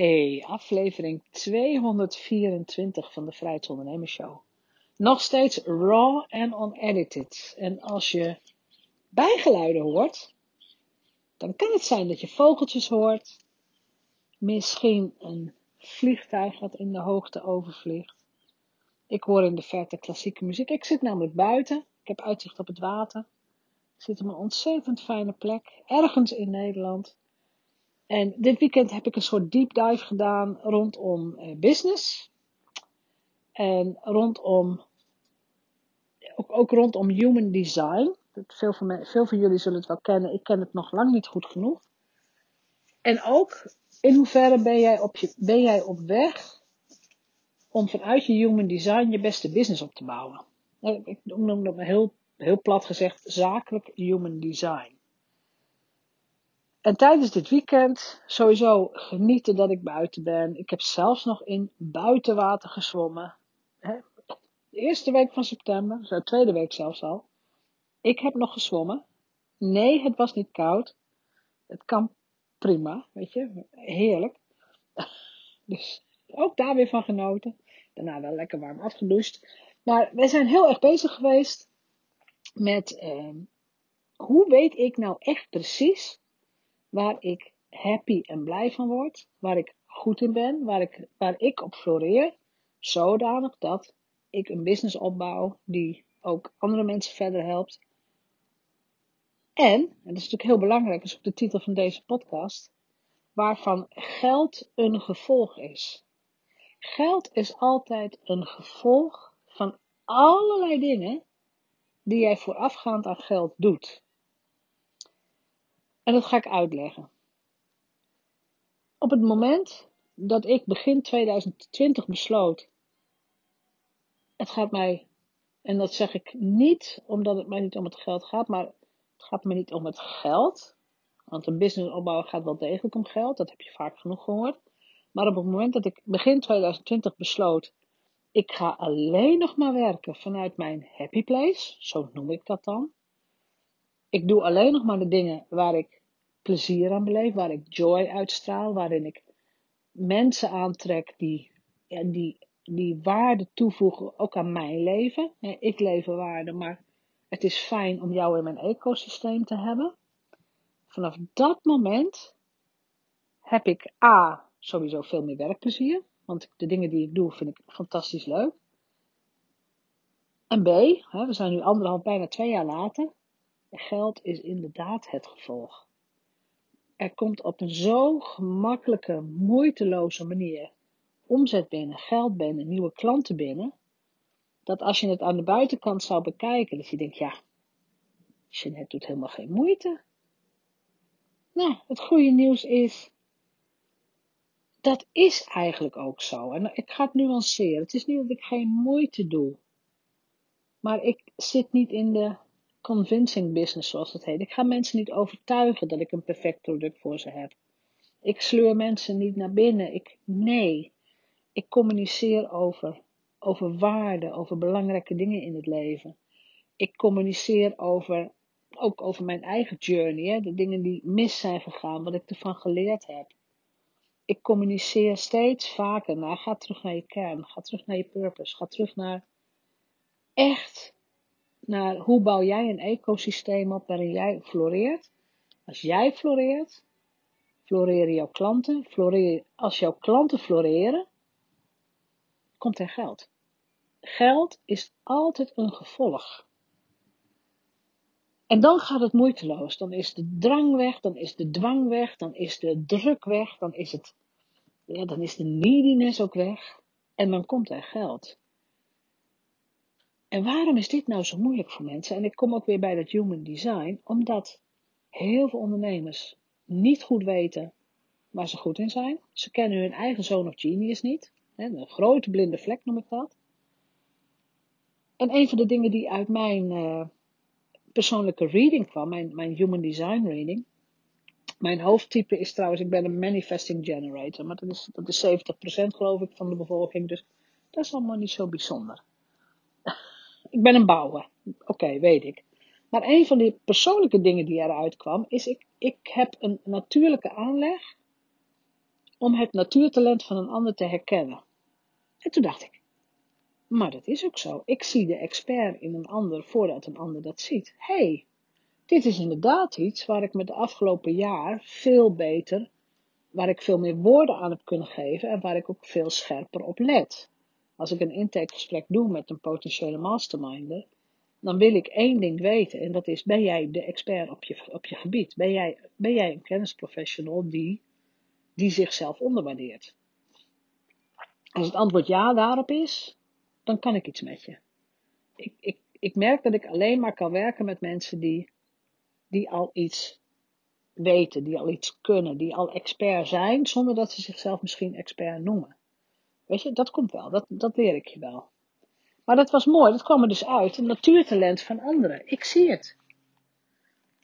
Hey, aflevering 224 van de Vrijheid Ondernemers Show. Nog steeds raw en unedited. En als je bijgeluiden hoort, dan kan het zijn dat je vogeltjes hoort. Misschien een vliegtuig dat in de hoogte overvliegt. Ik hoor in de verte klassieke muziek. Ik zit namelijk buiten. Ik heb uitzicht op het water. Ik zit op een ontzettend fijne plek, ergens in Nederland. En dit weekend heb ik een soort deep dive gedaan rondom uh, business. En rondom, ook, ook rondom human design. Veel van, veel van jullie zullen het wel kennen. Ik ken het nog lang niet goed genoeg. En ook in hoeverre ben jij op, je, ben jij op weg om vanuit je human design je beste business op te bouwen. Ik noem dat maar heel, heel plat gezegd zakelijk human design. En tijdens dit weekend sowieso genieten dat ik buiten ben. Ik heb zelfs nog in buitenwater gezwommen. De eerste week van september, de tweede week zelfs al. Ik heb nog gezwommen. Nee, het was niet koud. Het kan prima, weet je. Heerlijk. Dus ook daar weer van genoten. Daarna wel lekker warm afgedoucht. Maar wij zijn heel erg bezig geweest met uh, hoe weet ik nou echt precies waar ik happy en blij van word, waar ik goed in ben, waar ik, waar ik op floreer, zodanig dat ik een business opbouw die ook andere mensen verder helpt. En, en dat is natuurlijk heel belangrijk, dat is ook de titel van deze podcast, waarvan geld een gevolg is. Geld is altijd een gevolg van allerlei dingen die jij voorafgaand aan geld doet. En dat ga ik uitleggen. Op het moment dat ik begin 2020 besloot, het gaat mij, en dat zeg ik niet omdat het mij niet om het geld gaat, maar het gaat me niet om het geld. Want een business opbouwen gaat wel degelijk om geld, dat heb je vaak genoeg gehoord. Maar op het moment dat ik begin 2020 besloot, ik ga alleen nog maar werken vanuit mijn happy place, zo noem ik dat dan. Ik doe alleen nog maar de dingen waar ik plezier aan beleef, waar ik joy uitstraal, waarin ik mensen aantrek die, ja, die, die waarde toevoegen ook aan mijn leven. Ik lever waarde, maar het is fijn om jou in mijn ecosysteem te hebben. Vanaf dat moment heb ik A, sowieso veel meer werkplezier, want de dingen die ik doe vind ik fantastisch leuk. En B, we zijn nu anderhalf, bijna twee jaar later, geld is inderdaad het gevolg er komt op een zo gemakkelijke, moeiteloze manier omzet binnen, geld binnen, nieuwe klanten binnen, dat als je het aan de buitenkant zou bekijken, dat je denkt, ja, Jeanette doet helemaal geen moeite. Nou, het goede nieuws is, dat is eigenlijk ook zo. En ik ga het nuanceren. Het is niet dat ik geen moeite doe. Maar ik zit niet in de convincing business, zoals het heet. Ik ga mensen niet overtuigen dat ik een perfect product voor ze heb. Ik sleur mensen niet naar binnen. Ik, nee, ik communiceer over, over waarden, over belangrijke dingen in het leven. Ik communiceer over, ook over mijn eigen journey, hè, de dingen die mis zijn gegaan, wat ik ervan geleerd heb. Ik communiceer steeds vaker naar, ga terug naar je kern, ga terug naar je purpose, ga terug naar echt naar hoe bouw jij een ecosysteem op waarin jij floreert. Als jij floreert, floreren jouw klanten. Als jouw klanten floreren, komt er geld. Geld is altijd een gevolg. En dan gaat het moeiteloos. Dan is de drang weg, dan is de dwang weg, dan is de druk weg, dan is, het, ja, dan is de neediness ook weg. En dan komt er geld. En waarom is dit nou zo moeilijk voor mensen? En ik kom ook weer bij dat human design, omdat heel veel ondernemers niet goed weten waar ze goed in zijn. Ze kennen hun eigen zone of genius niet. Een grote blinde vlek noem ik dat. En een van de dingen die uit mijn uh, persoonlijke reading kwam, mijn, mijn human design reading. Mijn hoofdtype is trouwens, ik ben een manifesting generator, maar dat is, dat is 70% geloof ik van de bevolking, dus dat is allemaal niet zo bijzonder. Ik ben een bouwer. Oké, weet ik. Maar een van die persoonlijke dingen die eruit kwam, is ik, ik heb een natuurlijke aanleg om het natuurtalent van een ander te herkennen. En toen dacht ik, maar dat is ook zo. Ik zie de expert in een ander voordat een ander dat ziet. Hé, hey, dit is inderdaad iets waar ik me de afgelopen jaar veel beter, waar ik veel meer woorden aan heb kunnen geven en waar ik ook veel scherper op let. Als ik een intakegesprek doe met een potentiële masterminder, dan wil ik één ding weten. En dat is, ben jij de expert op je, op je gebied? Ben jij, ben jij een kennisprofessional die, die zichzelf onderwaardeert? Als het antwoord ja daarop is, dan kan ik iets met je. Ik, ik, ik merk dat ik alleen maar kan werken met mensen die, die al iets weten, die al iets kunnen, die al expert zijn, zonder dat ze zichzelf misschien expert noemen. Weet je, dat komt wel, dat, dat leer ik je wel. Maar dat was mooi, dat kwam er dus uit, een natuurtalent van anderen. Ik zie het.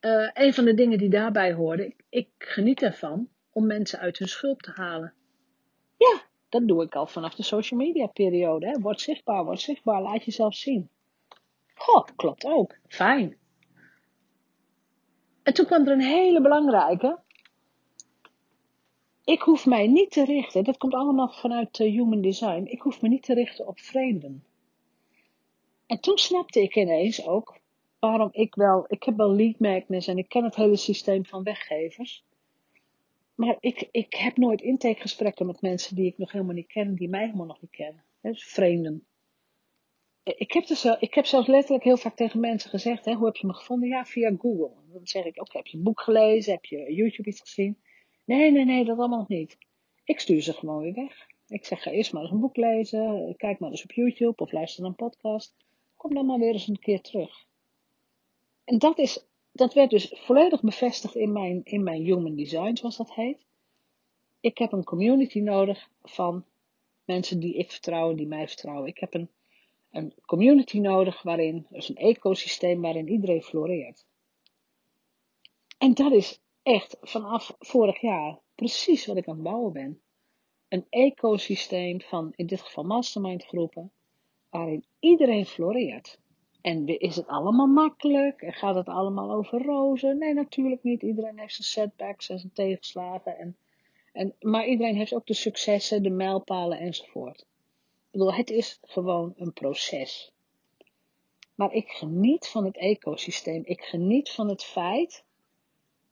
Uh, een van de dingen die daarbij hoorden, ik, geniet ervan om mensen uit hun schulp te halen. Ja, dat doe ik al vanaf de social media periode. Hè. Word zichtbaar, word zichtbaar, laat jezelf zien. Goh, klopt ook. Fijn. En toen kwam er een hele belangrijke. Ik hoef mij niet te richten, dat komt allemaal vanuit uh, Human Design, ik hoef me niet te richten op vreemden. En toen snapte ik ineens ook waarom ik wel, ik heb wel lead magnets en ik ken het hele systeem van weggevers. Maar ik, ik heb nooit intakegesprekken met mensen die ik nog helemaal niet ken, die mij helemaal nog niet kennen. Dus vreemden. Ik heb, dus, ik heb zelfs letterlijk heel vaak tegen mensen gezegd, hè, hoe heb je me gevonden? Ja, via Google. Dan zeg ik, oké, heb je een boek gelezen? Heb je YouTube iets gezien? Nee, nee, nee, dat allemaal niet. Ik stuur ze gewoon weer weg. Ik zeg, ga eerst maar eens een boek lezen. Kijk maar eens op YouTube of luister naar een podcast. Kom dan maar weer eens een keer terug. En dat, is, dat werd dus volledig bevestigd in mijn, in mijn Human Design, zoals dat heet. Ik heb een community nodig van mensen die ik vertrouw en die mij vertrouwen. Ik heb een, een community nodig waarin, dus een ecosysteem waarin iedereen floreert. En dat is echt vanaf vorig jaar precies wat ik aan het bouwen ben. Een ecosysteem van, in dit geval mastermind groepen, waarin iedereen floreert. En is het allemaal makkelijk? En gaat het allemaal over rozen? Nee, natuurlijk niet. Iedereen heeft zijn setbacks en zijn tegenslagen. En, en, maar iedereen heeft ook de successen, de mijlpalen enzovoort. Ik bedoel, het is gewoon een proces. Maar ik geniet van het ecosysteem. Ik geniet van het feit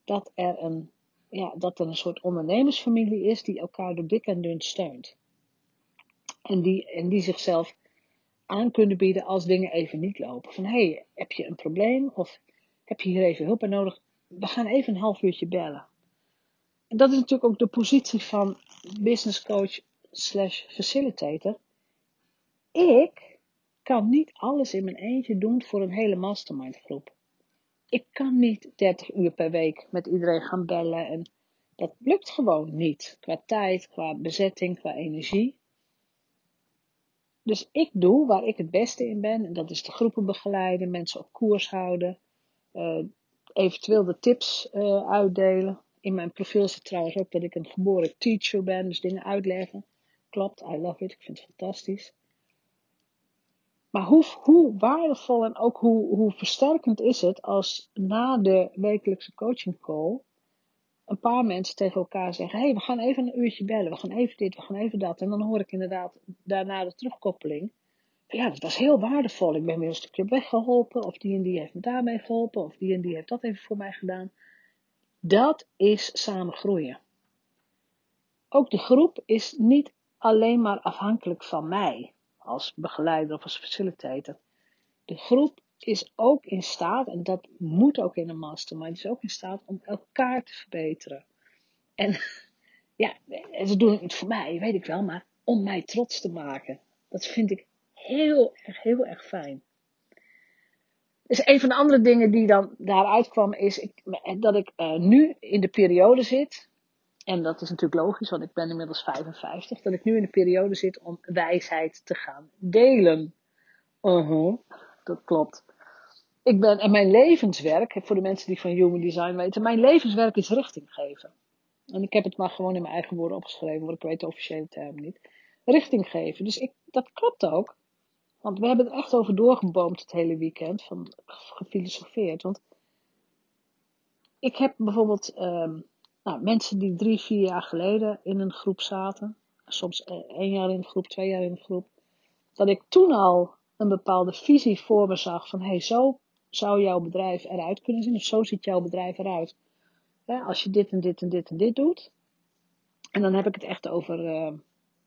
dat er een, ja, dat er een soort ondernemersfamilie is die elkaar door dik en dun steunt. En die, en die zichzelf aan kunnen bieden als dingen even niet lopen. Van hé, hey, heb je een probleem of heb je hier even hulp bij nodig? We gaan even een half uurtje bellen. En dat is natuurlijk ook de positie van business coach slash facilitator. Ik kan niet alles in mijn eentje doen voor een hele mastermind groep. Ik kan niet 30 uur per week met iedereen gaan bellen en dat lukt gewoon niet. Qua tijd, qua bezetting, qua energie. Dus ik doe waar ik het beste in ben. En dat is de groepen begeleiden, mensen op koers houden. Uh, eventueel de tips uh, uitdelen. In mijn profiel zit trouwens ook dat ik een geboren teacher ben. Dus dingen uitleggen. Klopt, I love it. Ik vind het fantastisch. Maar hoe, hoe waardevol en ook hoe, hoe versterkend is het als na de wekelijkse coaching call een paar mensen tegen elkaar zeggen: hey, we gaan even een uurtje bellen, we gaan even dit, we gaan even dat. En dan hoor ik inderdaad daarna de terugkoppeling. Ja, dat was heel waardevol. Ik ben weer een stukje weggeholpen, of die en die heeft me daarmee geholpen, of die en die heeft dat even voor mij gedaan. Dat is samen groeien. Ook de groep is niet alleen maar afhankelijk van mij als begeleider of als facilitator. De groep is ook in staat, en dat moet ook in een mastermind, is ook in staat om elkaar te verbeteren. En ja, ze doen het niet voor mij, weet ik wel, maar om mij trots te maken. Dat vind ik heel erg, heel erg fijn. Dus een van de andere dingen die dan daaruit kwam, is ik, dat ik uh, nu in de periode zit. En dat is natuurlijk logisch, want ik ben inmiddels 55. Dat ik nu in de periode zit om wijsheid te gaan delen. Uh -huh, dat klopt ik ben, en mijn levenswerk, voor de mensen die van Human Design weten, mijn levenswerk is richting geven. En ik heb het maar gewoon in mijn eigen woorden opgeschreven, want ik weet de officiële term niet. Richting geven. Dus ik, dat klopt ook. Want we hebben er echt over doorgeboomd het hele weekend, van gefilosofeerd. Want ik heb bijvoorbeeld, um, Nou, mensen die drie, vier jaar geleden in een groep zaten, soms eh, één jaar in de groep, twee jaar in de groep, dat ik toen al een bepaalde visie voor me zag van hé, hey, zo zou jouw bedrijf eruit kunnen zien, of zo ziet jouw bedrijf eruit. als je dit en dit en dit en dit doet. En dan heb ik het echt over uh,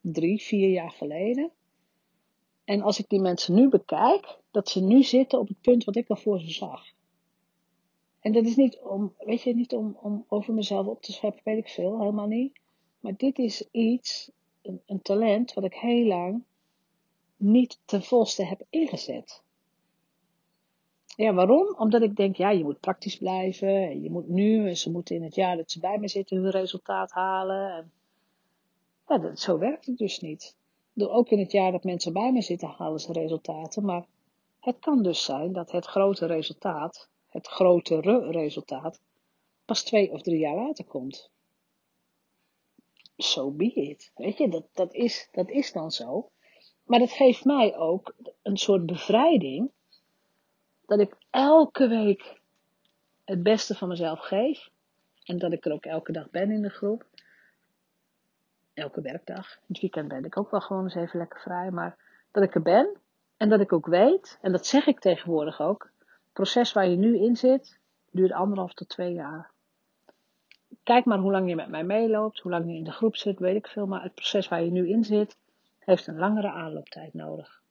drie, vier jaar geleden. En als ik die mensen nu bekijk, dat ze nu zitten op het punt wat ik al voor ze zag. En dat is niet om, weet je, niet om, om over mezelf op te scheppen, weet ik veel, helemaal niet. Maar dit is iets, een, talent, wat ik heel lang niet ten volste heb ingezet. Ja, waarom? Omdat ik denk, ja, je moet praktisch blijven. Je moet nu, ze moeten in het jaar dat ze bij me zitten hun resultaat halen. En, ja, dat, zo werkt het dus niet. Ook in het jaar dat mensen bij me zitten halen ze resultaten. Maar het kan dus zijn dat het grote resultaat, het grotere resultaat, pas twee of drie jaar later komt. So be it. Weet je, dat, dat, is, dat is dan zo. Maar dat geeft mij ook een soort bevrijding. Dat ik elke week het beste van mezelf geef. En dat ik er ook elke dag ben in de groep. Elke werkdag. Het weekend ben ik ook wel gewoon eens even lekker vrij. Maar dat ik er ben. En dat ik ook weet. En dat zeg ik tegenwoordig ook. Het proces waar je nu in zit. Duurt anderhalf tot twee jaar. Kijk maar hoe lang je met mij meeloopt. Hoe lang je in de groep zit. Weet ik veel. Maar het proces waar je nu in zit heeft een langere aanlooptijd nodig.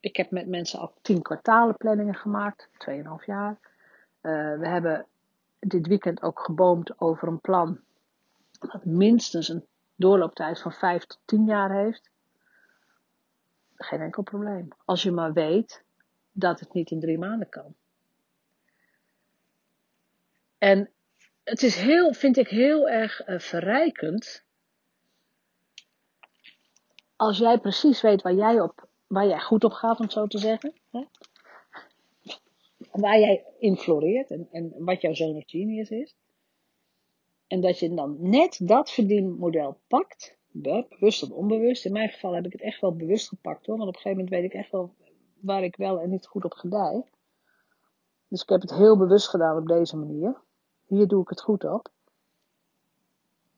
Ik heb met mensen al tien kwartalen planningen gemaakt, 2,5 jaar. Uh, we hebben dit weekend ook geboomd over een plan dat minstens een doorlooptijd van 5 tot 10 jaar heeft. Geen enkel probleem. Als je maar weet dat het niet in drie maanden kan. En het is heel, vind ik heel erg uh, verrijkend als jij precies weet waar jij, op, waar jij goed op gaat, om het zo te zeggen. Hè? Waar jij in floreert en, en wat jouw zone of genius is. En dat je dan net dat verdienmodel pakt, bewust of onbewust. In mijn geval heb ik het echt wel bewust gepakt hoor, want op een gegeven moment weet ik echt wel waar ik wel en niet goed op gedij. Dus ik heb het heel bewust gedaan op deze manier. Hier doe ik het goed op.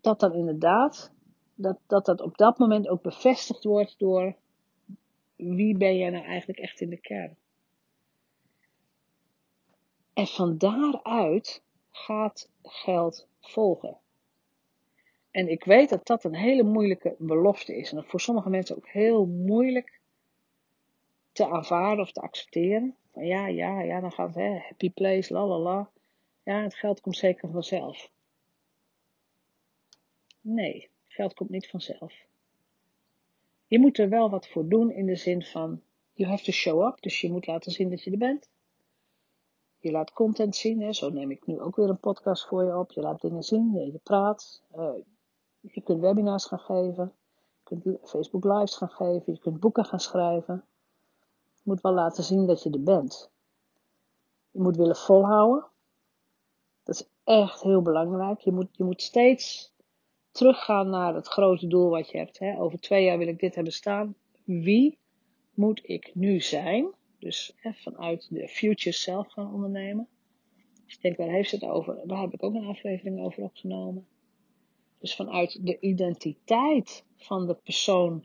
Dat dan inderdaad dat, dat dat op dat moment ook bevestigd wordt door wie ben jij nou eigenlijk echt in de kern. En van daaruit gaat geld volgen. En ik weet dat dat een hele moeilijke belofte is. En voor sommige mensen ook heel moeilijk te aanvaarden of te accepteren. Van ja, ja, ja, dan gaat het, happy place, la la la. Ja, het geld komt zeker vanzelf. Nee, Geld komt niet vanzelf. Je moet er wel wat voor doen in de zin van, you have to show up, dus je moet laten zien dat je er bent. Je laat content zien, hè. zo neem ik nu ook weer een podcast voor je op. Je laat dingen zien, je praat. Uh, je kunt webinars gaan geven, je kunt Facebook lives gaan geven, je kunt boeken gaan schrijven. Je moet wel laten zien dat je er bent. Je moet willen volhouden. Echt heel belangrijk. Je moet, je moet steeds teruggaan naar het grote doel wat je hebt. Hè. Over twee jaar wil ik dit hebben staan. Wie moet ik nu zijn? Dus hè, vanuit de future self gaan ondernemen. Dus ik denk, waar heeft het over? Daar heb ik ook een aflevering over opgenomen. Dus vanuit de identiteit van de persoon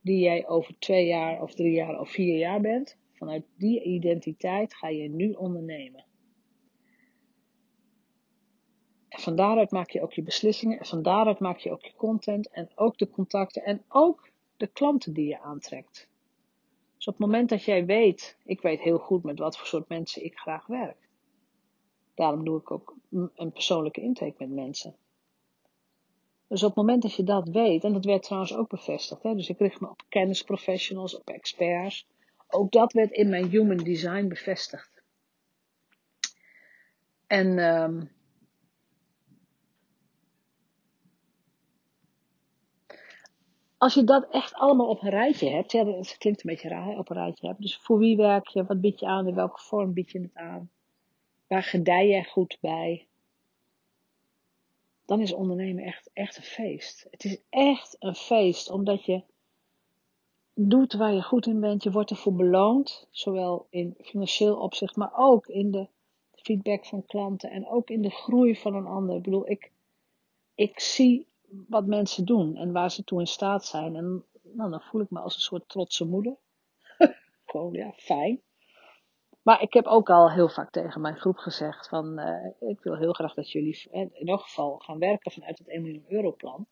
die jij over twee jaar of drie jaar of vier jaar bent. Vanuit die identiteit ga je nu ondernemen. En van daaruit maak je ook je beslissingen. En van daaruit maak je ook je content. En ook de contacten. En ook de klanten die je aantrekt. Dus op het moment dat jij weet, ik weet heel goed met wat voor soort mensen ik graag werk. Daarom doe ik ook een persoonlijke intake met mensen. Dus op het moment dat je dat weet, en dat werd trouwens ook bevestigd, hè, dus ik richt me op kennisprofessionals, op experts. Ook dat werd in mijn human design bevestigd. En um, als je dat echt allemaal op een rijtje hebt, ja, dat klinkt een beetje raar, op een rijtje. Dus voor wie werk je, wat bied je aan, in welke vorm bied je het aan, waar gedij je goed bij, dan is ondernemen echt, echt een feest. Het is echt een feest, omdat je doet waar je goed in bent, je wordt ervoor beloond, zowel in financieel opzicht, maar ook in de feedback van klanten en ook in de groei van een ander. Ik bedoel, ik ik zie wat mensen doen en waar ze toe in staat zijn. En nou, dan voel ik me als een soort trotse moeder. Gewoon, ja, fijn. Maar ik heb ook al heel vaak tegen mijn groep gezegd van, uh, ik wil heel graag dat jullie in ieder geval gaan werken vanuit het 1 miljoen euro plan.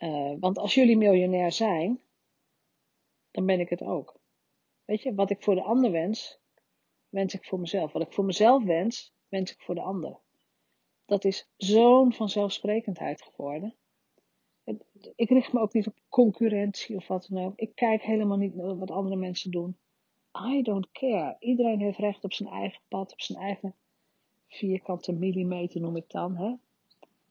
Uh, want als jullie miljonair zijn, dan ben ik het ook. Weet je, wat ik voor de ander wens, wens ik voor mezelf. Wat ik voor mezelf wens, wens ik voor de ander. Dat is zo'n vanzelfsprekendheid geworden. Ik richt me ook niet op concurrentie of wat dan ook. Ik kijk helemaal niet naar wat andere mensen doen. I don't care. Iedereen heeft recht op zijn eigen pad, op zijn eigen vierkante millimeter noem ik dan. Hè?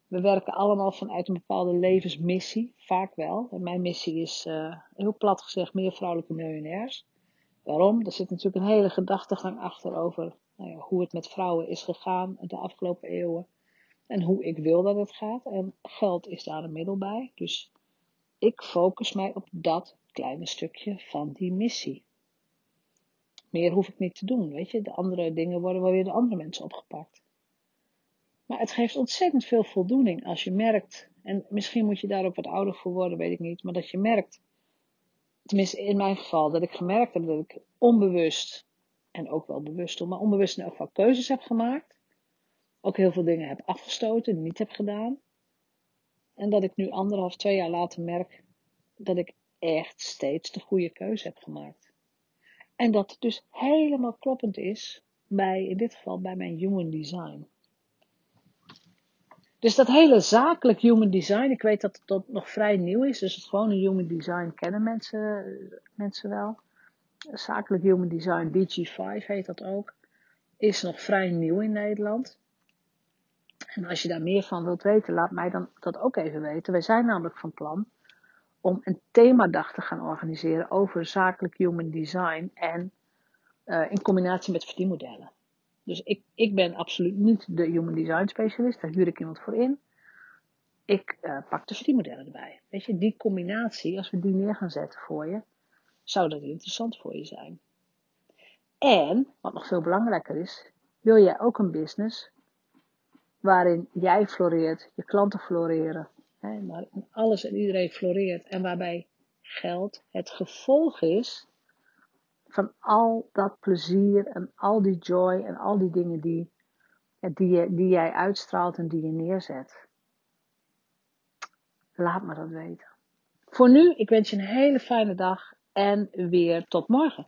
We werken allemaal vanuit een bepaalde levensmissie, vaak wel. En mijn missie is, uh, heel plat gezegd, meer vrouwelijke miljonairs. Waarom? Er zit natuurlijk een hele gedachtegang achter over nou ja, hoe het met vrouwen is gegaan de afgelopen eeuwen. En hoe ik wil dat het gaat. En geld is daar een middel bij. Dus ik focus mij op dat kleine stukje van die missie. Meer hoef ik niet te doen, weet je. De andere dingen worden wel weer de andere mensen opgepakt. Maar het geeft ontzettend veel voldoening als je merkt, en misschien moet je daar ook wat ouder voor worden, weet ik niet, maar dat je merkt, tenminste in mijn geval, dat ik gemerkt heb dat ik onbewust, en ook wel bewust, maar onbewust in elk geval keuzes heb gemaakt. Ook heel veel dingen heb afgestoten, niet heb gedaan. En dat ik nu anderhalf, twee jaar later merk dat ik echt steeds de goede keuze heb gemaakt. En dat het dus helemaal kloppend is bij, in dit geval bij mijn human design. Dus dat hele zakelijk human design, ik weet dat het nog vrij nieuw is, dus het gewone human design kennen mensen, mensen wel. Zakelijk human design, BG5 heet dat ook, is nog vrij nieuw in Nederland. En als je daar meer van wilt weten, laat mij dan dat ook even weten. Wij zijn namelijk van plan om een themadag te gaan organiseren over zakelijk human design en uh, in combinatie met verdienmodellen. Dus ik, ik ben absoluut niet de human design specialist, daar huur ik iemand voor in. Ik uh, pak de verdienmodellen erbij. Weet je, die combinatie, als we die neer gaan zetten voor je, zou dat interessant voor je zijn. En, wat nog veel belangrijker is, wil jij ook een business waarin jij floreert, je klanten floreren, hè, alles en iedereen floreert en waarbij geld het gevolg is van al dat plezier en al die joy en al die dingen die, die, die jij uitstraalt en die je neerzet. Laat me dat weten. Voor nu, ik wens je een hele fijne dag en weer tot morgen.